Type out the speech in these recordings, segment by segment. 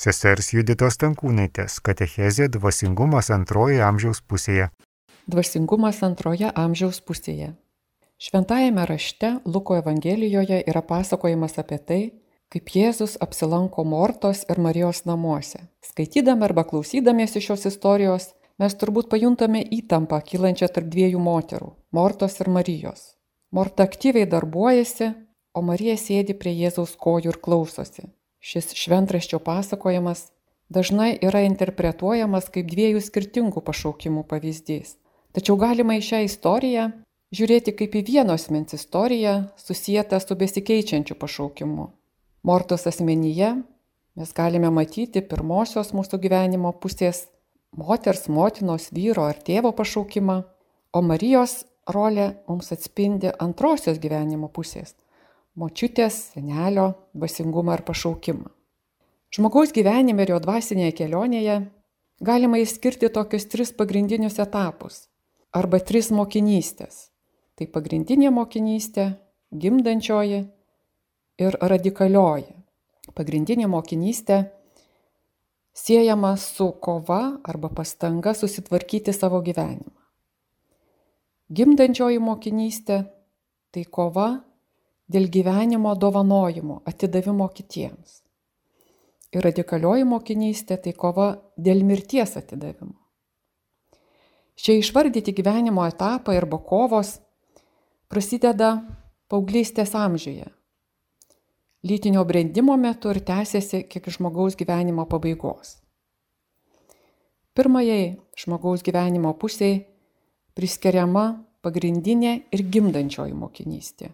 Sesers Juditos Tankūnaitės katechezė dvasingumas antroje amžiaus pusėje. Dvasingumas antroje amžiaus pusėje. Šventajame rašte Luko Evangelijoje yra pasakojimas apie tai, kaip Jėzus apsilanko Mortos ir Marijos namuose. Skaitydami arba klausydamiesi šios istorijos, mes turbūt pajuntame įtampą kylančią tarp dviejų moterų - Mortos ir Marijos. Morta aktyviai darbuojasi, o Marija sėdi prie Jėzaus kojų ir klausosi. Šis šventraščio pasakojimas dažnai yra interpretuojamas kaip dviejų skirtingų pašaukimų pavyzdys. Tačiau galima į šią istoriją žiūrėti kaip į vienos mens istoriją susijęta su besikeičiančiu pašaukimu. Mortos asmenyje mes galime matyti pirmosios mūsų gyvenimo pusės moters, motinos, vyro ar tėvo pašaukimą, o Marijos rolė mums atspindi antrosios gyvenimo pusės - močiutės, senelio dvasingumą ir pašaukimą. Žmogaus gyvenime ir jo dvasinėje kelionėje galima išskirti tokius tris pagrindinius etapus arba tris mokinystės. Tai pagrindinė mokinystė, gimdančioji ir radikalioji. Pagrindinė mokinystė siejama su kova arba pastanga susitvarkyti savo gyvenimą. Gimdančioji mokinystė - tai kova dėl gyvenimo dovanojimo, atidavimo kitiems. Ir radikalioji mokinystė - tai kova dėl mirties atidavimo. Šie išvardyti gyvenimo etapai arba kovos prasideda paauglystės amžiuje lytinio brendimo metu ir tęsiasi iki žmogaus gyvenimo pabaigos. Pirmajai žmogaus gyvenimo pusiai priskiriama pagrindinė ir gimdančioji mokinystė,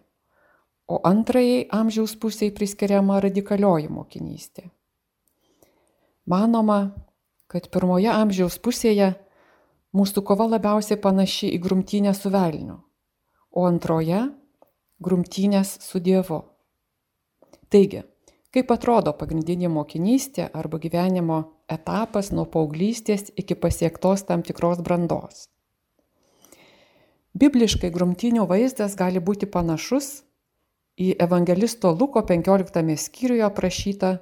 o antrajai amžiaus pusiai priskiriama radikalioji mokinystė. Manoma, kad pirmoje amžiaus pusėje mūsų kova labiausiai panaši į grumtynę su velniu, o antroje - grumtynės su Dievu. Taigi, kaip atrodo pagrindinė mokinystė arba gyvenimo etapas nuo paauglystės iki pasiektos tam tikros brandos. Bibliškai grumtinių vaizdas gali būti panašus į evangelisto Luko 15 skyriuje aprašytą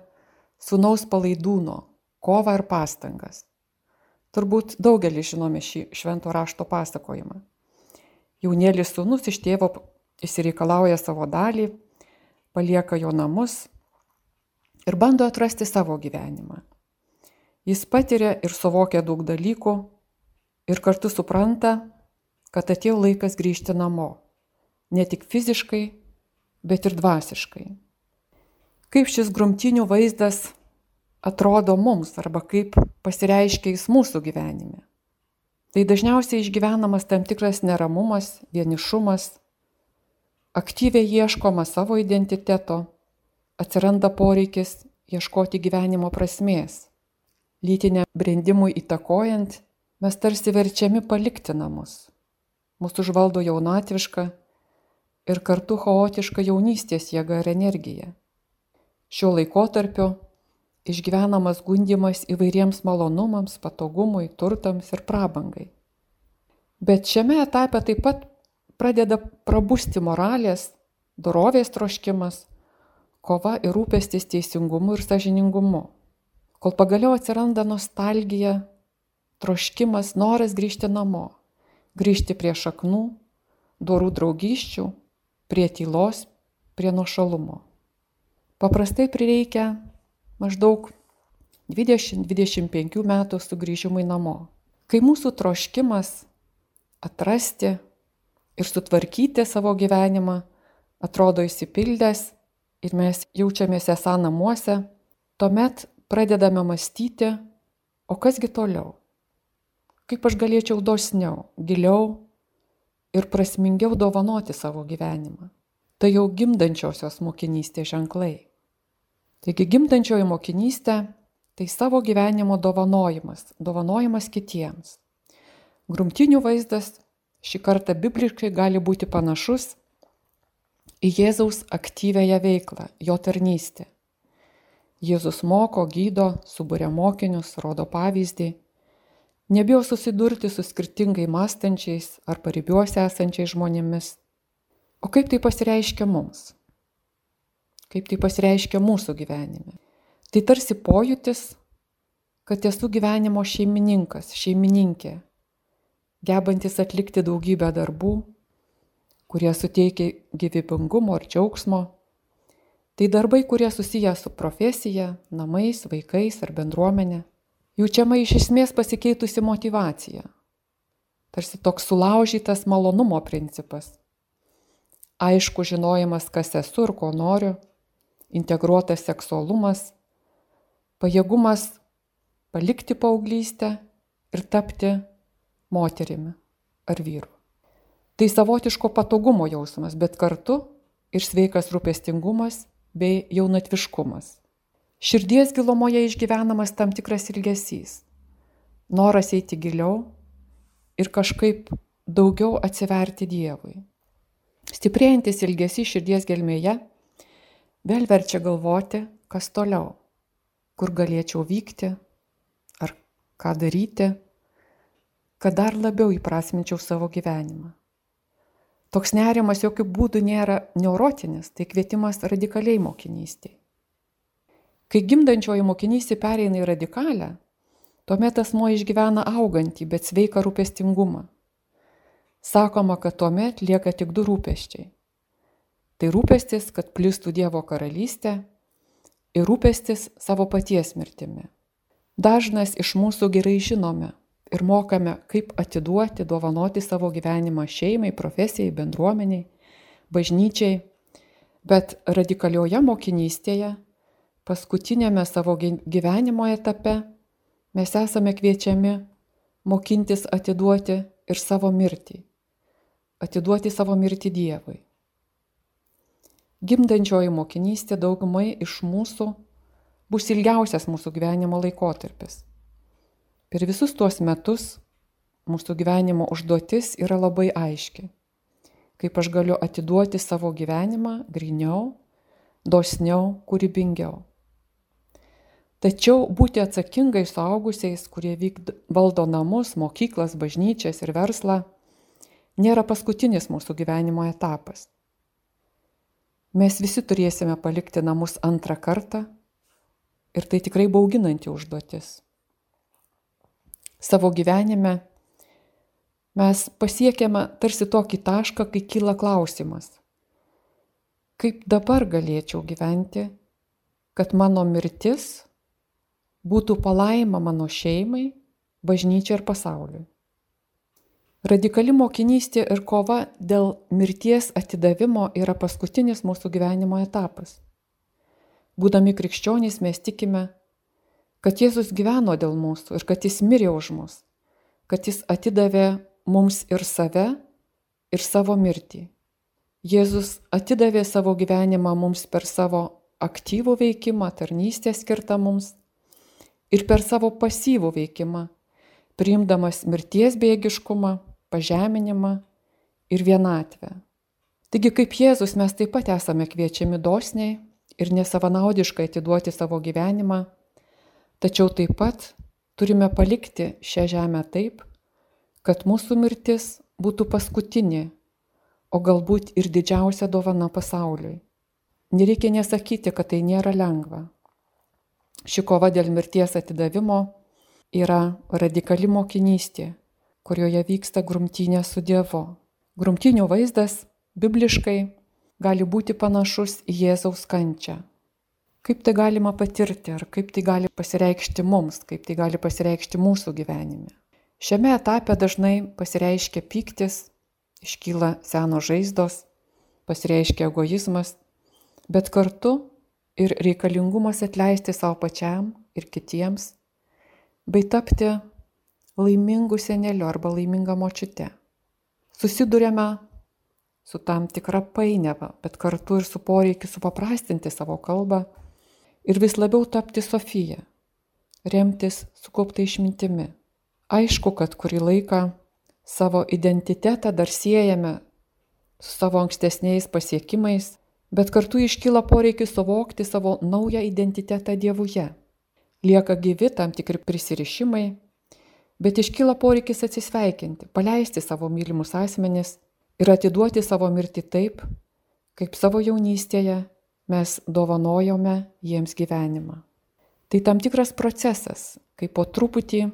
sunaus palaidūno kovą ir pastangas. Turbūt daugelis žinome šį švento rašto pasakojimą. Jaunėlis sunus iš tėvo įsireikalauja savo dalį, palieka jo namus ir bando atrasti savo gyvenimą. Jis patiria ir suvokia daug dalykų ir kartu supranta, kad atėjo laikas grįžti namo. Ne tik fiziškai, bet ir dvasiškai. Kaip šis grumtinių vaizdas atrodo mums arba kaip pasireiškia jis mūsų gyvenime. Tai dažniausiai išgyvenamas tam tikras neramumas, vienišumas, aktyviai ieškoma savo identiteto, atsiranda poreikis ieškoti gyvenimo prasmės. Lytinė brendimui įtakojant, mes tarsi verčiami palikti namus. Mūsų užvaldo jaunatviška ir kartu chaotiška jaunystės jėga ir energija. Šiuo laikotarpiu išgyvenamas gundimas įvairiems malonumams, patogumui, turtams ir prabangai. Bet šiame etape taip pat pradeda prabusti moralės, dorovės troškimas, kova ir rūpestis teisingumu ir sažiningumu. Kol pagaliau atsiranda nostalgija, troškimas, noras grįžti namo, grįžti prie šaknų, dorų draugyščių, prie tylos, prie nuošalumo. Paprastai prireikia maždaug 20-25 metų sugrįžimui namo. Kai mūsų troškimas atrasti, ir sutvarkyti savo gyvenimą, atrodo įsipildęs ir mes jaučiamės esą namuose, tuomet pradedame mąstyti, o kasgi toliau? Kaip aš galėčiau dosniau, giliau ir prasmingiau dovanoti savo gyvenimą? Tai jau gimdančiosios mokinystės ženklai. Taigi gimdančioji mokinystė tai savo gyvenimo dovanojimas, dovanojimas kitiems. Grumtinių vaizdas šį kartą bibliškai gali būti panašus į Jėzaus aktyvėją veiklą, jo tarnystę. Jėzus moko, gydo, subūrė mokinius, rodo pavyzdį, nebijo susidurti su skirtingai mąstančiais ar paribiuose esančiais žmonėmis. O kaip tai pasireiškia mums? Kaip tai pasireiškia mūsų gyvenime? Tai tarsi pojūtis, kad esu gyvenimo šeimininkas, šeimininkė, gebantis atlikti daugybę darbų, kurie suteikia gyvybingumo ir džiaugsmo. Tai darbai, kurie susiję su profesija, namais, vaikais ar bendruomenė. Jaučiama iš esmės pasikeitusi motivacija. Tarsi toks sulaužytas malonumo principas. Aišku žinojimas, kas esu ir ko noriu, integruotas seksualumas, pajėgumas palikti paauglystę ir tapti moterimi ar vyru. Tai savotiško patogumo jausmas, bet kartu ir sveikas rūpestingumas bei jaunatviškumas. Širdies gilumoje išgyvenamas tam tikras ilgesys, noras eiti giliau ir kažkaip daugiau atsiverti Dievui. Stiprėjantis ilgesys širdies gelmėje vėl verčia galvoti, kas toliau, kur galėčiau vykti ar ką daryti, kad dar labiau įprasminčiau savo gyvenimą. Toks nerimas jokių būdų nėra neurotinis, tai kvietimas radikaliai mokinystėje. Kai gimdančioji mokinystė pereina į radikalę, tuomet asmo išgyvena augantį, bet sveiką rūpestingumą. Sakoma, kad tuomet lieka tik du rūpeščiai. Tai rūpestis, kad plistų Dievo karalystė ir rūpestis savo paties mirtimi. Dažnas iš mūsų gerai žinome, ir mokame, kaip atiduoti, dovanoti savo gyvenimą šeimai, profesijai, bendruomeniai, bažnyčiai. Bet radikalioje mokinystėje, paskutinėme savo gyvenimo etape, mes esame kviečiami mokintis atiduoti ir savo mirtį. Atiduoti savo mirtį Dievui. Gimdančioji mokinystė daugumai iš mūsų bus ilgiausias mūsų gyvenimo laikotarpis Per visus tuos metus mūsų gyvenimo užduotis yra labai aiški. Kaip aš galiu atiduoti savo gyvenimą griniau, dosniau, kūrybingiau. Tačiau būti atsakingai suaugusiais, kurie vykd, valdo namus, mokyklas, bažnyčias ir verslą, nėra paskutinis mūsų gyvenimo etapas. Mes visi turėsime palikti namus antrą kartą ir tai tikrai bauginanti užduotis savo gyvenime mes pasiekiame tarsi tokį tašką, kai kyla klausimas, kaip dabar galėčiau gyventi, kad mano mirtis būtų palaima mano šeimai, bažnyčiai ir pasauliui. Radikali mokinystė ir kova dėl mirties atidavimo yra paskutinis mūsų gyvenimo etapas. Būdami krikščionys mes tikime, kad Jėzus gyveno dėl mūsų ir kad Jis mirė už mus, kad Jis atidavė mums ir save, ir savo mirtį. Jėzus atidavė savo gyvenimą mums per savo aktyvų veikimą, tarnystę skirtą mums ir per savo pasyvų veikimą, priimdamas mirties bėgiškumą, pažeminimą ir vienatvę. Taigi kaip Jėzus mes taip pat esame kviečiami dosniai ir nesavanaudiškai atiduoti savo gyvenimą Tačiau taip pat turime palikti šią žemę taip, kad mūsų mirtis būtų paskutinė, o galbūt ir didžiausia dovana pasauliui. Nereikia nesakyti, kad tai nėra lengva. Ši kova dėl mirties atidavimo yra radikali mokinystė, kurioje vyksta grumtynė su Dievu. Grumtynių vaizdas bibliškai gali būti panašus į Jėzaus kančią. Kaip tai galima patirti ir kaip tai gali pasireikšti mums, kaip tai gali pasireikšti mūsų gyvenime. Šiame etape dažnai pasireiškia pyktis, iškyla senos žaizdos, pasireiškia egoizmas, bet kartu ir reikalingumas atleisti savo pačiam ir kitiems, bei tapti laimingu seneliu arba laiminga močiute. Susidurėme su tam tikra painiava, bet kartu ir su poreikiu supaprastinti savo kalbą ir vis labiau tapti Sofija, remtis sukaupta išmintimi. Aišku, kad kurį laiką savo identitetą dar siejame su savo ankstesniais pasiekimais, bet kartu iškyla poreikis suvokti savo naują identitetą Dievuje. Lieka gyvi tam tikri prisirišimai, bet iškyla poreikis atsisveikinti, paleisti savo mylimus asmenis ir atiduoti savo mirtį taip, kaip savo jaunystėje mes dovanojome jiems gyvenimą. Tai tam tikras procesas, kai po truputį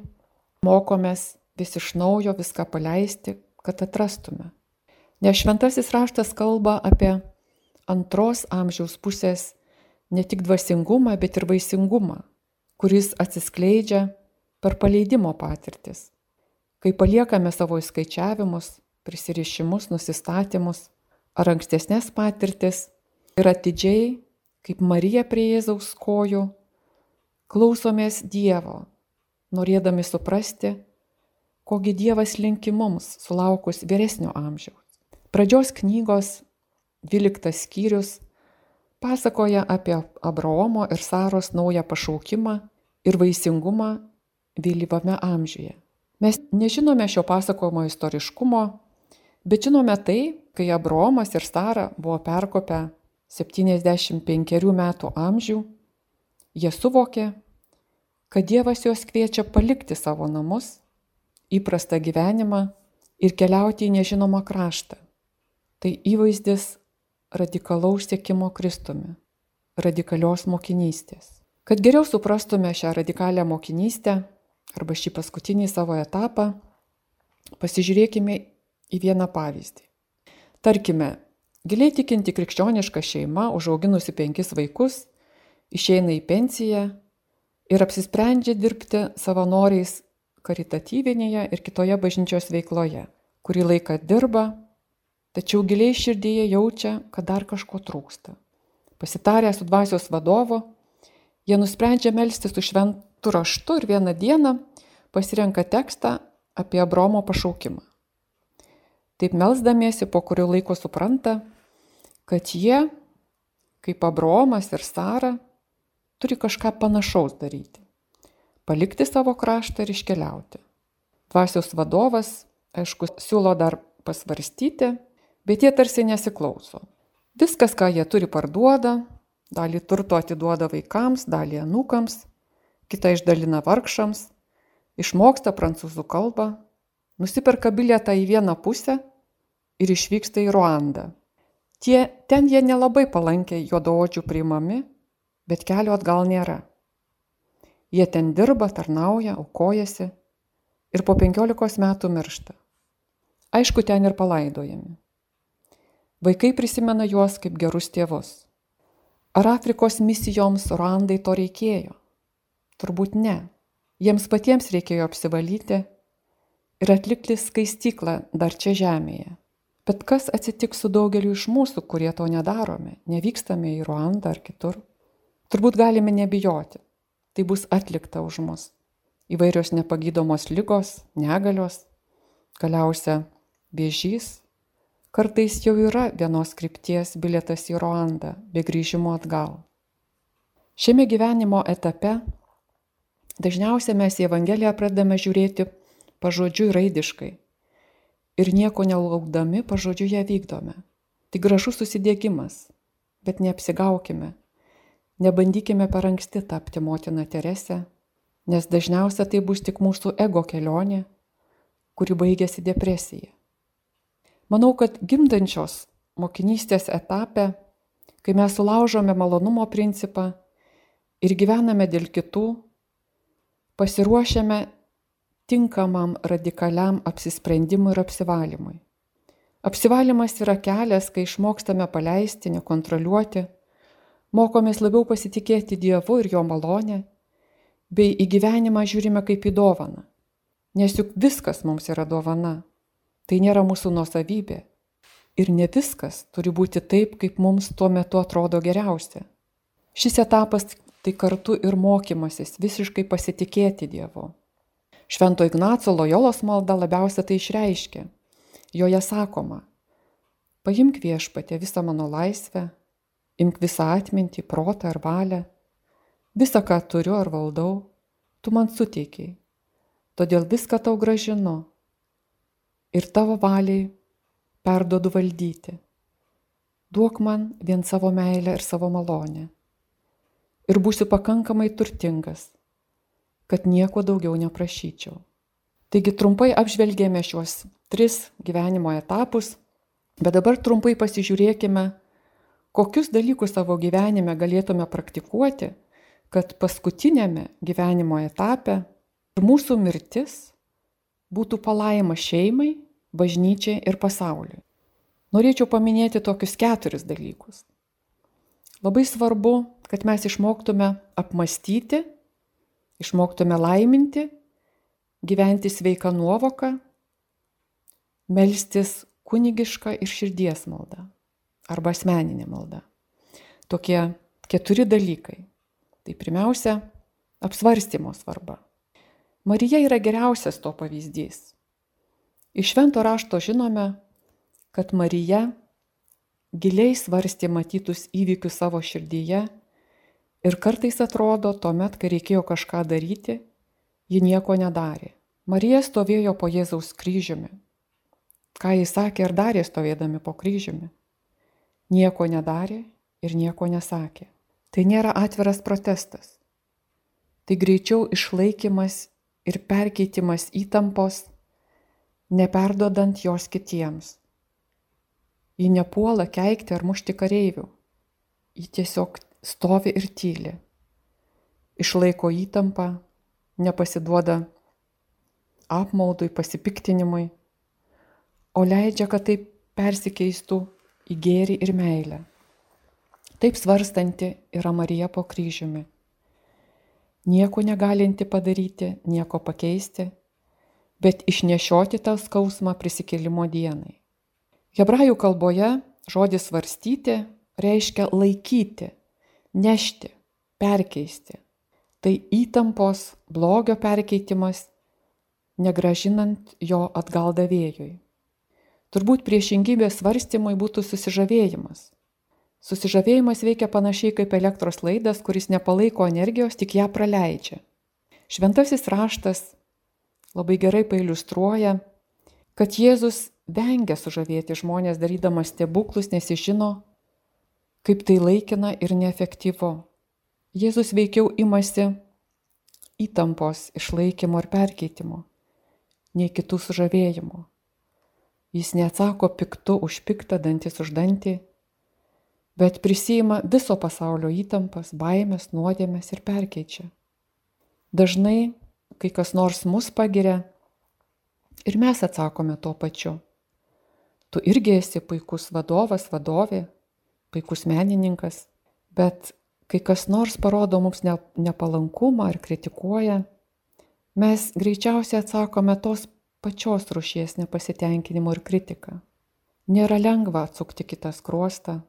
mokomės vis iš naujo viską paleisti, kad atrastume. Nes šventasis raštas kalba apie antros amžiaus pusės ne tik dvasingumą, bet ir vaisingumą, kuris atsiskleidžia per paleidimo patirtis. Kai paliekame savo įskaičiavimus, prisirišimus, nusistatymus ar ankstesnės patirtis ir atidžiai, kaip Marija prie Jėzaus kojų, klausomės Dievo, norėdami suprasti, kogi Dievas linki mums sulaukus vyresnio amžiaus. Pradžios knygos 12 skyrius pasakoja apie Abraomo ir Saros naują pašaukimą ir vaisingumą vėlyvame amžiuje. Mes nežinome šio pasakojimo istoriškumo, bet žinome tai, kai Abraomas ir Sara buvo perkopę 75 metų amžių, jie suvokė, kad Dievas juos kviečia palikti savo namus, įprastą gyvenimą ir keliauti į nežinomą kraštą. Tai įvaizdis radikalaus siekimo Kristumi, radikalios mokinystės. Kad geriau suprastume šią radikalią mokinystę arba šį paskutinį savo etapą, pasižiūrėkime į vieną pavyzdį. Tarkime, giliai tikinti krikščioniška šeima, užauginusi penkis vaikus, išeina į pensiją ir apsisprendžia dirbti savanoriais karitatyvinėje ir kitoje bažnyčios veikloje. Kurį laiką dirba, tačiau giliai širdyje jaučia, kad dar kažko trūksta. Pasitarę su dvasios vadovu, jie nusprendžia melstis su šventu raštu ir vieną dieną pasirenka tekstą apie Abromo pašaukimą. Taip melsdamiesi po kurio laiko supranta, kad jie, kaip Abromas ir Sara, turi kažką panašaus daryti. Palikti savo kraštą ir iškeliauti. Dvasios vadovas, aišku, siūlo dar pasvarstyti, bet jie tarsi nesiklauso. Viskas, ką jie turi, parduoda, dalį turto atiduoda vaikams, dalį anūkams, kitą išdalina vargšams, išmoksta prancūzų kalbą, nusiperka bilietą į vieną pusę ir išvyksta į Ruandą. Tie, ten jie nelabai palankiai juodaodžių priimami, bet kelio atgal nėra. Jie ten dirba, tarnauja, aukojasi ir po penkiolikos metų miršta. Aišku, ten ir palaidojami. Vaikai prisimena juos kaip gerus tėvus. Ar Afrikos misijoms Ruandai to reikėjo? Turbūt ne. Jiems patiems reikėjo apsivalyti ir atlikti skaistyklą dar čia žemėje. Bet kas atsitiks su daugeliu iš mūsų, kurie to nedarome, nevykstame į Ruandą ar kitur? Turbūt galime nebijoti. Tai bus atlikta už mus. Įvairios nepagydomos lygos, negalios, galiausia vėžys, Kartais jau yra vienos krypties bilietas į Ruandą be grįžimo atgal. Šiame gyvenimo etape dažniausiai mes į Evangeliją pradedame žiūrėti pažodžiui raidiškai ir nieko nelaukdami pažodžiui ją vykdome. Tai gražus susidėgymas, bet neapsigaukime, nebandykime per anksti tapti motina Terese, nes dažniausiai tai bus tik mūsų ego kelionė, kuri baigėsi depresija. Manau, kad gimdančios mokinystės etape, kai mes sulaužome malonumo principą ir gyvename dėl kitų, pasiruošiame tinkamam radikaliam apsisprendimui ir apsivalymui. Apsivalymas yra kelias, kai išmokstame paleisti, nekontroliuoti, mokomės labiau pasitikėti Dievu ir Jo malonę, bei į gyvenimą žiūrime kaip į dovaną. Nes juk viskas mums yra dovana. Tai nėra mūsų nuosavybė. Ir ne viskas turi būti taip, kaip mums tuo metu atrodo geriausia. Šis etapas tai kartu ir mokymasis visiškai pasitikėti Dievu. Švento Ignaco Lojolos malda labiausia tai išreiškia. Joje sakoma, paimk viešpatė visą mano laisvę, imk visą atmintį, protą ar valią, visą, ką turiu ar valdau, tu man suteikiai, todėl viską tau gražinu ir tavo valiai perduodu valdyti. Duok man vien savo meilę ir savo malonę. Ir būsiu pakankamai turtingas, kad nieko daugiau neprašyčiau. Taigi trumpai apžvelgėme šiuos tris gyvenimo etapus, bet dabar trumpai pasižiūrėkime, kokius dalykus savo gyvenime galėtume praktikuoti, kad paskutinėme gyvenimo etape mūsų mirtis būtų palaima šeimai, bažnyčiai ir pasauliui. Norėčiau paminėti tokius keturis dalykus. Labai svarbu, kad mes išmoktume apmastyti, išmoktume laiminti, gyventi sveiką nuovoką, melstis kunigišką ir širdies maldą arba asmeninė malda. Tokie keturi dalykai. Tai pirmiausia, apsvarstymo svarba. Marija yra geriausias to pavyzdys. Iš švento rašto žinome, kad Marija giliai svarstė matytus įvykius savo širdyje ir kartais atrodo, tuomet, kai reikėjo kažką daryti, ji nieko nedarė. Marija stovėjo po Jėzaus kryžiumi. Ką jis sakė ir darė stovėdami po kryžiumi? Nieko nedarė ir nieko nesakė. Tai nėra atviras protestas. Tai greičiau išlaikymas ir perkeitimas įtampos, neperdodant jos kitiems. Ji nepuola keikti ar mušti kareivių. Ji tiesiog stovi ir tyli. Išlaiko įtampą, nepasiduoda apmaudui, pasipiktinimui, o leidžia, kad tai persikeistų į gėrį ir meilę. Taip svarstanti yra Marija po kryžiumi. Nieko negalinti padaryti, nieko pakeisti, bet išnešioti tą skausmą prisikėlimo dienai. Hebrajų kalboje žodis svarstyti reiškia laikyti, nešti, perkeisti. Tai įtampos, blogio perkeitimas, negražinant jo atgal davėjui. Turbūt priešingybės svarstymui būtų susižavėjimas. Susižavėjimas veikia panašiai kaip elektros laidas, kuris nepalaiko energijos, tik ją praleidžia. Šventasis raštas labai gerai pailustruoja, kad Jėzus vengia sužavėti žmonės darydamas stebuklus, nes jis žino, kaip tai laikina ir neefektyvu. Jėzus veikiau imasi įtampos išlaikymo ir perkeitimo, nei kitų sužavėjimo. Jis neatsako piktu už piktą, dantis už dantį, bet prisima viso pasaulio įtampas, baimės, nuodėmės ir perkeičia. Dažnai, kai kas nors mus pagiria, ir mes atsakome tuo pačiu. Tu irgi esi puikus vadovas, vadovė, puikus menininkas, bet kai kas nors parodo mums nepalankumą ar kritikuoja, mes greičiausiai atsakome tos pačios rušies nepasitenkinimo ir kritiką. Nėra lengva atsukti kitą skruostą,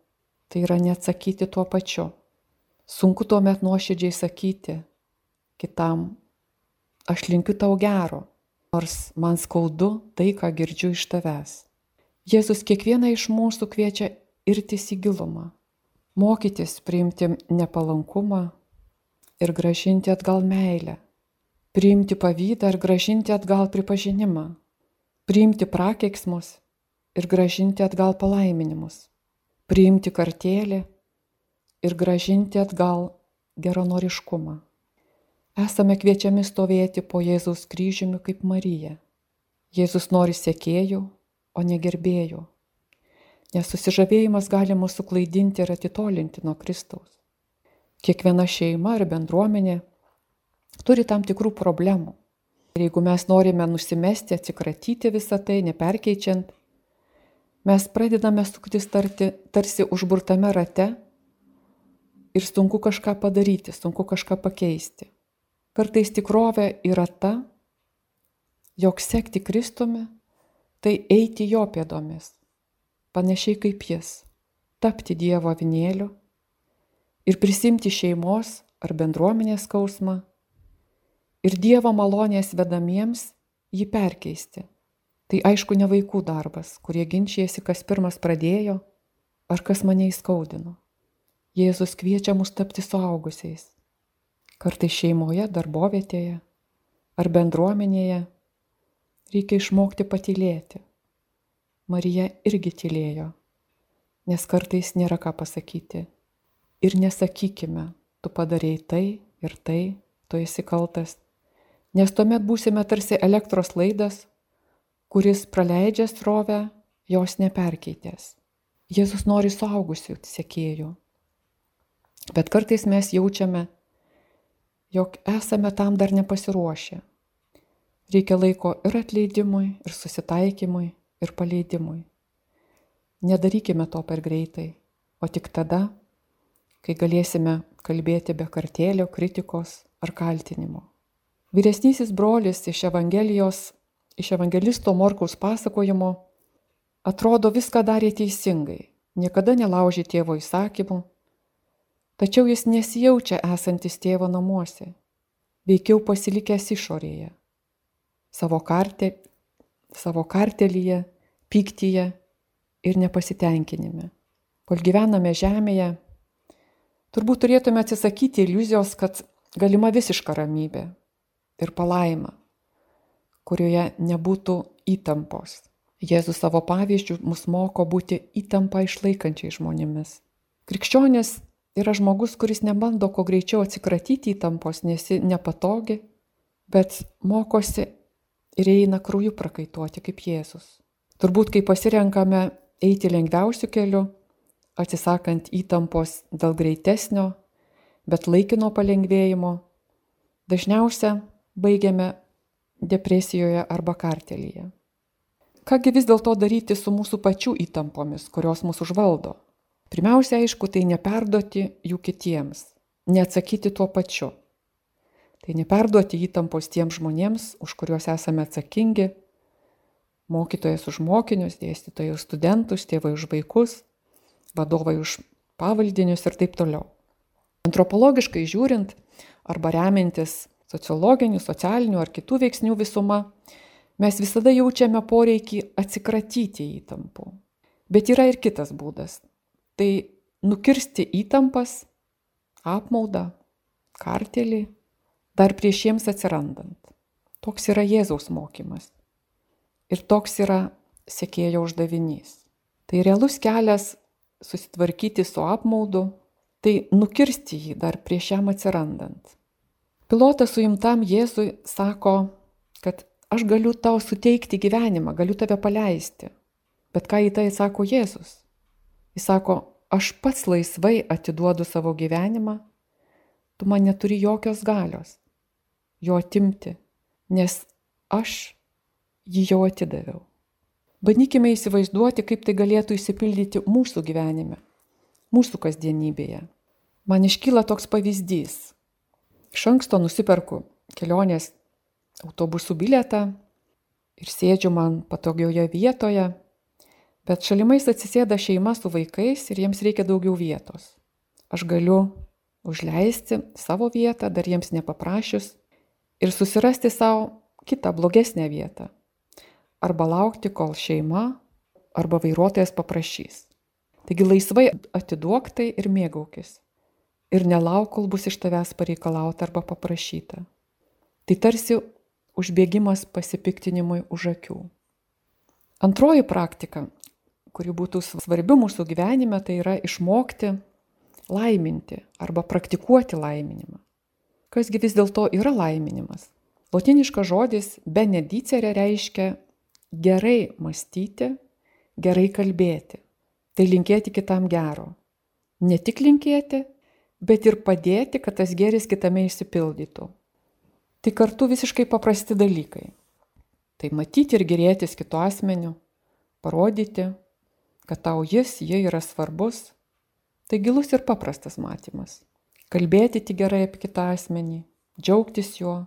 tai yra neatsakyti tuo pačiu. Sunku tuomet nuoširdžiai sakyti kitam, aš linkiu tau gero, nors man skaudu tai, ką girdžiu iš tavęs. Jėzus kiekvieną iš mūsų kviečia irtis į gilumą, mokytis priimti nepalankumą ir gražinti atgal meilę priimti pavydą ir gražinti atgal pripažinimą, priimti prakeiksmus ir gražinti atgal palaiminimus, priimti kartėlį ir gražinti atgal geronoriškumą. Esame kviečiami stovėti po Jėzaus kryžiumi kaip Marija. Jėzus nori sėkėjų, o ne gerbėjų. Nes susižavėjimas gali mūsų klaidinti ir atitolinti nuo Kristaus. Kiekviena šeima ar bendruomenė turi tam tikrų problemų. Ir jeigu mes norime nusimesti, atsikratyti visą tai, neperkeičiant, mes pradedame suktis tarti, tarsi užburtame rate ir sunku kažką padaryti, sunku kažką pakeisti. Kartais tikrovė yra ta, jog sekti Kristumi tai eiti jo pėdomis, panašiai kaip jis, tapti Dievo avinėliu ir prisimti šeimos ar bendruomenės skausmą ir Dievo malonės vedamiems jį perkeisti. Tai aišku ne vaikų darbas, kurie ginčijasi, kas pirmas pradėjo ar kas mane įskaudino. Jėzus kviečia mus tapti suaugusiais. Kartai šeimoje, darbovietėje ar bendruomenėje reikia išmokti patylėti. Marija irgi tylėjo, nes kartais nėra ką pasakyti. Ir nesakykime, tu padarėjai tai ir tai, tu esi kaltas, nes tuomet būsime tarsi elektros laidas, kuris praleidžia srovę, jos neperkeitės. Jėzus nori suaugusių sekėjų. Bet kartais mes jaučiame jog esame tam dar nepasiruošę. Reikia laiko ir atleidimui, ir susitaikymui, ir paleidimui. Nedarykime to per greitai, o tik tada, kai galėsime kalbėti be kartėlio, kritikos ar kaltinimo. Vyresnysis brolis iš Evangelijos, iš Evangelisto Morkaus pasakojimo, atrodo viską darė teisingai, niekada nelaužė tėvo įsakymų, tačiau jis nesijaučia esantis tėvo namuose, veikiau pasilikęs išorėje, savo, kartė, savo kartelyje, pyktyje ir nepasitenkinime. Kol gyvename žemėje, turbūt turėtume atsisakyti iliuzijos, kad galima visiška ramybė ir palaima, kurioje nebūtų įtampos. Jėzus savo pavyzdžių mus moko būti įtampą išlaikančiai žmonėmis. Krikščionis yra žmogus, kuris nebando kuo greičiau atsikratyti įtampos, nes ji nepatogi, bet mokosi ir eina krauju prakaituoti kaip Jėzus. Turbūt, kai pasirenkame eiti lengviausiu keliu, atsisakant įtampos dėl greitesnio, bet laikino palengvėjimo, dažniausia baigiame depresijoje arba kartelyje. Kągi vis dėlto daryti su mūsų pačių įtampomis, kurios mūsų užvaldo? Pirmiausia, aišku, tai neperduoti jų kitiems, neatsakyti tuo pačiu. Tai neperduoti įtampos tiems žmonėms, už kuriuos esame atsakingi, mokytojas už mokinius, dėstytojai už studentus, tėvai už vaikus, vadovai už pavaldinius ir taip toliau. Antropologiškai žiūrint arba remiantis sociologinių, socialinių ar kitų veiksnių visuma, mes visada jaučiame poreikį atsikratyti įtampų. Bet yra ir kitas būdas tai nukirsti įtampas, apmaudą, kartelį, dar prieš jiems atsirandant. Toks yra Jėzaus mokymas. Ir toks yra sėkėjo uždavinys. Tai realus kelias susitvarkyti su apmaudu, tai nukirsti jį dar prieš jam atsirandant. Pilotas suimtam Jėzui sako, kad aš galiu tau suteikti gyvenimą, galiu tave paleisti. Bet ką į tai sako Jėzus? Jis sako, aš pats laisvai atiduodu savo gyvenimą, tu man neturi jokios galios jo atimti, nes aš jį jau atidaviau. Bandykime įsivaizduoti, kaip tai galėtų įsipildyti mūsų gyvenime, mūsų kasdienybėje. Man iškyla toks pavyzdys. Iš anksto nusiperku kelionės autobusų bilietą ir sėdžiu man patogioje vietoje Bet šalimais atsisėda šeima su vaikais ir jiems reikia daugiau vietos. Aš galiu užleisti savo vietą, dar jiems nepaprašius, ir susirasti savo kitą blogesnę vietą. Arba laukti, kol šeima arba vairuotojas paprašys. Taigi laisvai atiduok tai ir mėgaukis. Ir nelauk, kol bus iš tavęs pareikalauta arba paprašyta. Tai tarsi užbėgimas pasipiktinimui už akių. Antroji praktika kuri būtų svarbi mūsų gyvenime, tai yra išmokti laiminti arba praktikuoti laiminimą. Kasgi vis dėlto yra laiminimas? Lotiniškas žodis benedicerė reiškia gerai mąstyti, gerai kalbėti. Tai linkėti kitam gero. Ne tik linkėti, bet ir padėti, kad tas geris kitame išsipildytų. Tai kartu visiškai paprasti dalykai. Tai matyti ir gerėtis kitu asmeniu, parodyti, kad tau jis, jie yra svarbus, tai gilus ir paprastas matymas. Kalbėti tik gerai apie kitą asmenį, džiaugtis juo,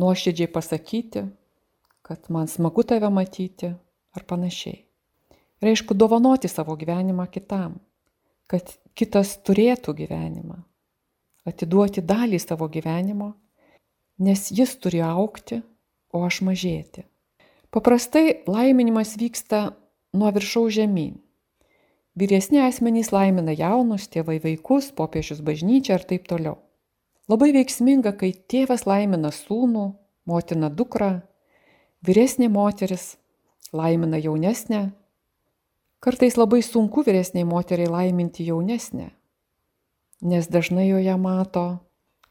nuoširdžiai pasakyti, kad man smagu tave matyti ar panašiai. Ir aišku, dovanoti savo gyvenimą kitam, kad kitas turėtų gyvenimą, atiduoti dalį savo gyvenimo, nes jis turi aukti, o aš mažėti. Paprastai laiminimas vyksta nuo viršaus žemyn. Vyresni asmenys laimina jaunus, tėvai vaikus, popiežius bažnyčią ir taip toliau. Labai veiksminga, kai tėvas laimina sūnų, motina dukrą, vyresnė moteris laimina jaunesnę. Kartais labai sunku vyresniai moteriai laiminti jaunesnę, nes dažnai joje mato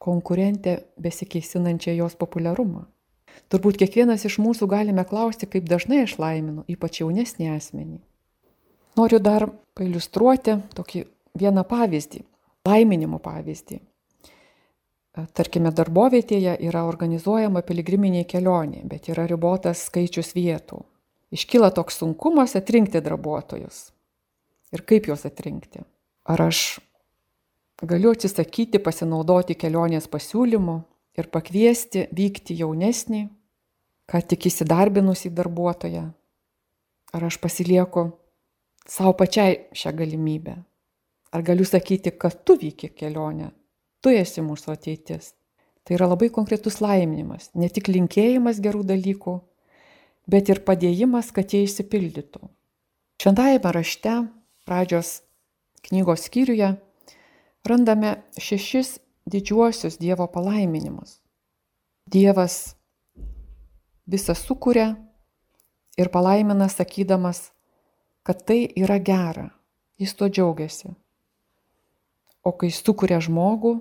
konkurentę besikeisinančią jos populiarumą. Turbūt kiekvienas iš mūsų galime klausti, kaip dažnai aš laiminu, ypač jaunesnį asmenį. Noriu dar pailustruoti tokį vieną pavyzdį, laiminimo pavyzdį. tarkime, darbovietėje yra organizuojama piligriminė kelionė, bet yra ribotas skaičius vietų. Iškyla toks sunkumas atrinkti darbuotojus. Ir kaip juos atrinkti? Ar aš galiu atsisakyti pasinaudoti kelionės pasiūlymu ir pakviesti vykti jaunesnį, ką tik įsidarbinusį darbuotoją? Ar aš pasilieku savo pačiai šią galimybę? Ar galiu sakyti, kad tu vyki kelionę, tu esi mūsų ateitis? Tai yra labai konkretus laiminimas, ne tik linkėjimas gerų dalykų, bet ir padėjimas, kad jie išsipildytų. Šventajame rašte, pradžios knygos skyriuje, randame šešis didžiuosius Dievo palaiminimus. Dievas visą sukuria ir palaimina sakydamas, kad tai yra gera, jis to džiaugiasi. O kai sukuria žmogų,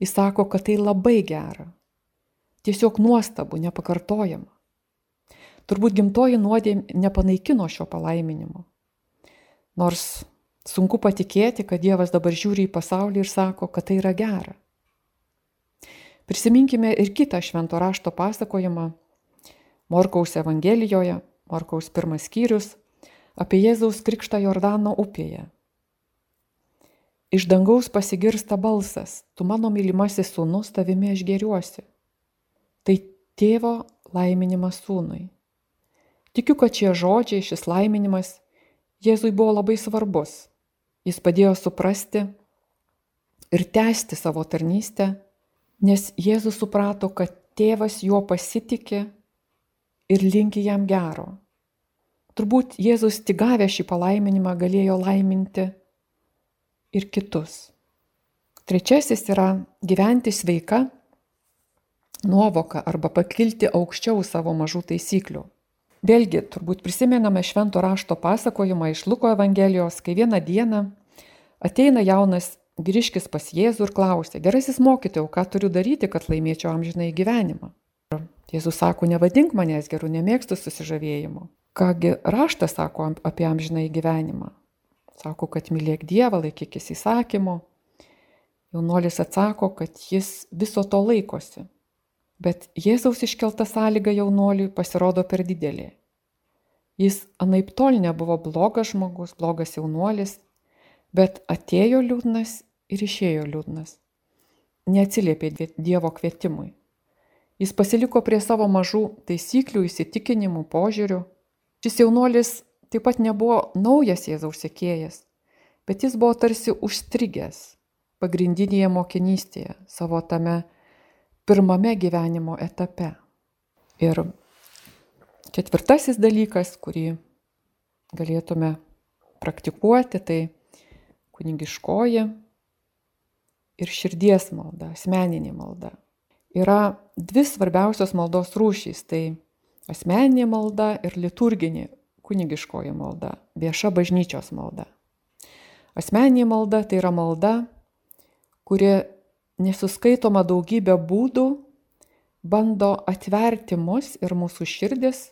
jis sako, kad tai labai gera, tiesiog nuostabu, nepakartojama. Turbūt gimtoji nuodė nepanaikino šio palaiminimo. Nors sunku patikėti, kad Dievas dabar žiūri į pasaulį ir sako, kad tai yra gera. Prisiminkime ir kitą švento rašto pasakojimą Morkaus Evangelijoje, Morkaus pirmas skyrius, apie Jėzaus krikštą Jordano upėje. Iš dangaus pasigirsta balsas, tu mano mylimasis sūnus, tavimi aš geriuosi. Tai tėvo laiminimas sūnui. Tikiu, kad šie žodžiai, šis laiminimas Jėzui buvo labai svarbus. Jis padėjo suprasti ir tęsti savo tarnystę, nes Jėzus suprato, kad tėvas juo pasitikė ir linki jam gero. Turbūt Jėzus tik gavę šį palaiminimą galėjo laiminti ir kitus. Trečiasis yra gyventi sveika nuovoka arba pakilti aukščiau savo mažų taisyklių. Vėlgi, turbūt prisimename švento rašto pasakojimą iš Luko Evangelijos, kai vieną dieną ateina jaunas grįžkis pas Jėzų ir klausia, gerasis mokytojau, ką turiu daryti, kad laimėčiau amžinai gyvenimą. Jėzus sako, nevadink manęs geru, nemėgstu susižavėjimo. Kągi raštas sako apie amžinai gyvenimą? Sako, kad mylėk Dievą, laikykis įsakymo. Jaunuolis atsako, kad jis viso to laikosi. Bet Jėzaus iškelta sąlyga jaunuoliui pasirodo per didelė. Jis anaip tol nebuvo blogas žmogus, blogas jaunuolis, bet atėjo liūdnas ir išėjo liūdnas. Neatsiliepė Dievo kvietimui. Jis pasiliko prie savo mažų taisyklių, įsitikinimų, požiūrių. Šis jaunuolis taip pat nebuvo naujas Jėzaus sėkėjas, bet jis buvo tarsi užstrigęs pagrindinėje mokinystėje, savo tame pirmame gyvenimo etape. Ir ketvirtasis dalykas, kurį galėtume praktikuoti, tai kunigiškoji ir širdies malda, asmeninė malda. Yra dvi svarbiausios maldos rūšys - tai asmeninė malda ir liturginė kunigiškoji malda, vieša bažnyčios malda. Asmeninė malda tai yra malda, kuri nesuskaitoma daugybė būdų bando atverti mus ir mūsų širdis,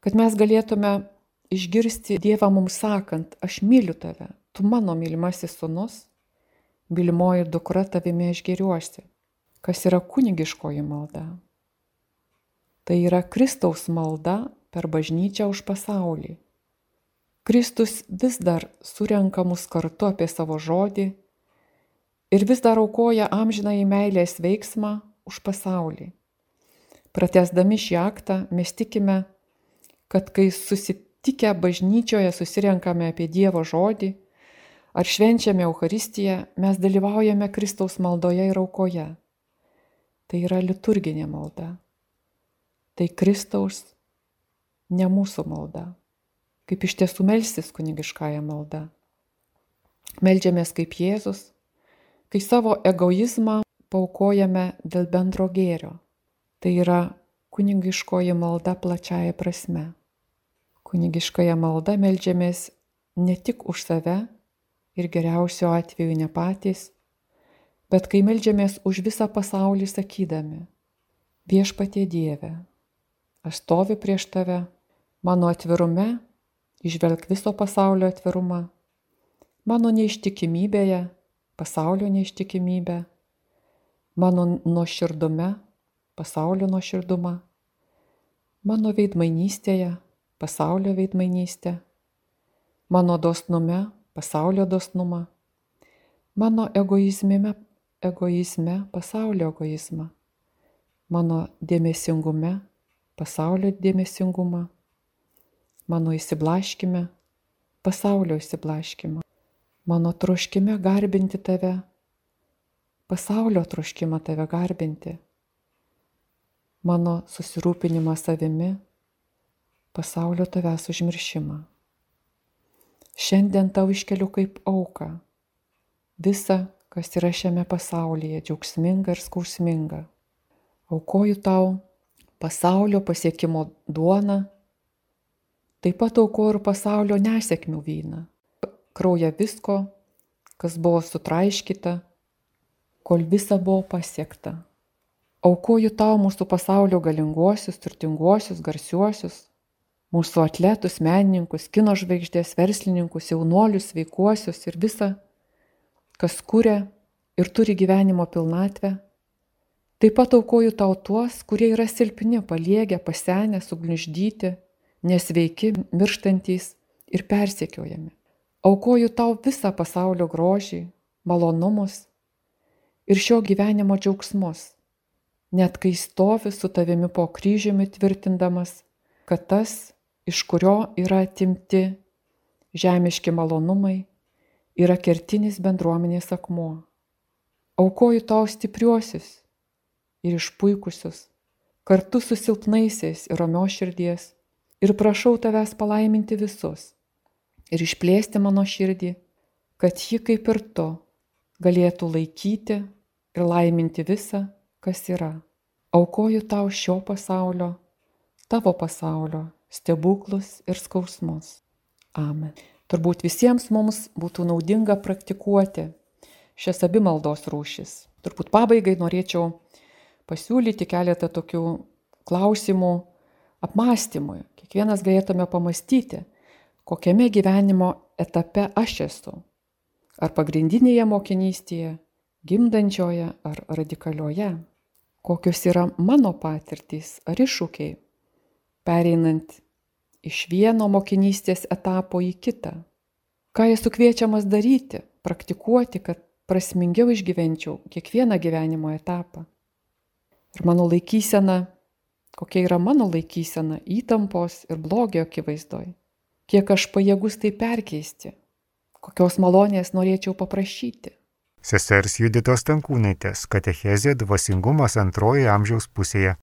kad mes galėtume išgirsti Dievą mums sakant, aš myliu tave, tu mano mylimasis sunus, mylimoji dukra tavimi aš geriuosi. Kas yra kunigiškoji malda? Tai yra Kristaus malda per bažnyčią už pasaulį. Kristus vis dar surenka mus kartu apie savo žodį ir vis dar aukoja amžinąjį meilės veiksmą už pasaulį. Pratesdami šį aktą mes tikime, kad kai susitikę bažnyčioje susirenkame apie Dievo žodį ar švenčiame Euharistiją, mes dalyvaujame Kristaus maldoje ir aukoje. Tai yra liturginė malda. Tai Kristaus, ne mūsų malda. Kaip iš tiesų melstis kunigiškąją maldą. Meldžiamės kaip Jėzus kai savo egoizmą paukojame dėl bendro gėrio. Tai yra kunigiškoji malda plačiaja prasme. Kunigiškoje malda melžiamės ne tik už save ir geriausio atveju ne patys, bet kai melžiamės už visą pasaulį sakydami, viešpatie Dieve, aš stoviu prieš tave, mano atvirume, išvelg viso pasaulio atvirumą, mano neištikimybėje pasaulio neištikimybę, mano nuoširdume, pasaulio nuoširdumą, mano veidmainystėje, pasaulio veidmainystę, mano dosnume, pasaulio dosnumą, mano egoizmime, egoizme, pasaulio egoizmą, mano dėmesingume, pasaulio dėmesingumą, mano įsiblaškime, pasaulio įsiblaškimą, mano troškime garbinti tave, pasaulio troškimą tave garbinti, mano susirūpinimą savimi, pasaulio tavęs užmiršimą. Šiandien tau iškeliu kaip auką visą, kas yra šiame pasaulyje, džiaugsminga ir skausminga. Aukoju tau pasaulio pasiekimo duoną, taip pat aukoju ir pasaulio nesėkmių vyną, kraują visko, kas buvo sutraiškyta, kol visa buvo pasiekta. Aukoju tau mūsų pasaulio galinguosius, turtinguosius, garsiuosius, mūsų atletus, menininkus, kino žvaigždės, verslininkus, jaunuolius, veikuosius ir visą, kas kuria ir turi gyvenimo pilnatvę. Taip pat aukoju tau tuos, kurie yra silpni, paliegę, pasenę, sugniuždyti, nesveiki, mirštantys ir persekiojami. Aukoju tau visą pasaulio grožį, malonumus ir šio gyvenimo džiaugsmus, net kai stovi su tavimi po kryžiumi tvirtindamas, kad tas, iš kurio yra atimti žemiški malonumai, yra kertinis bendruomenės akmuo. Aukoju tau stipriuosius ir išpuikusius, kartu su silpnaisiais ir ramios širdies, ir prašau tavęs palaiminti visus ir išplėsti mano širdį, kad ji kaip ir tu galėtų laikyti ir laiminti visą, kas yra. Aukoju tau šio pasaulio, tavo pasaulio stebuklus ir skausmus. Amen. Turbūt visiems mums būtų naudinga praktikuoti šias abi maldos rūšis. Turbūt pabaigai norėčiau pasiūlyti keletą tokių klausimų apmąstymui. Kiekvienas galėtume pamastyti, kokiame gyvenimo etape aš esu. Ar pagrindinėje mokinystėje, gimdančioje ar radikalioje. Kokios yra mano patirtys ar iššūkiai pereinant iš vieno mokinystės etapo į kitą. Ką esu kviečiamas daryti, praktikuoti, kad prasmingiau išgyvenčiau kiekvieną gyvenimo etapą. Ir mano laikysena, kokia yra mano laikysena įtampos ir blogio akivaizdoj. Kiek aš pajėgus tai perkeisti, kokios malonės norėčiau paprašyti. Sesers Juditos Tankūnaitės katechezė dvasingumas antroji amžiaus pusėje.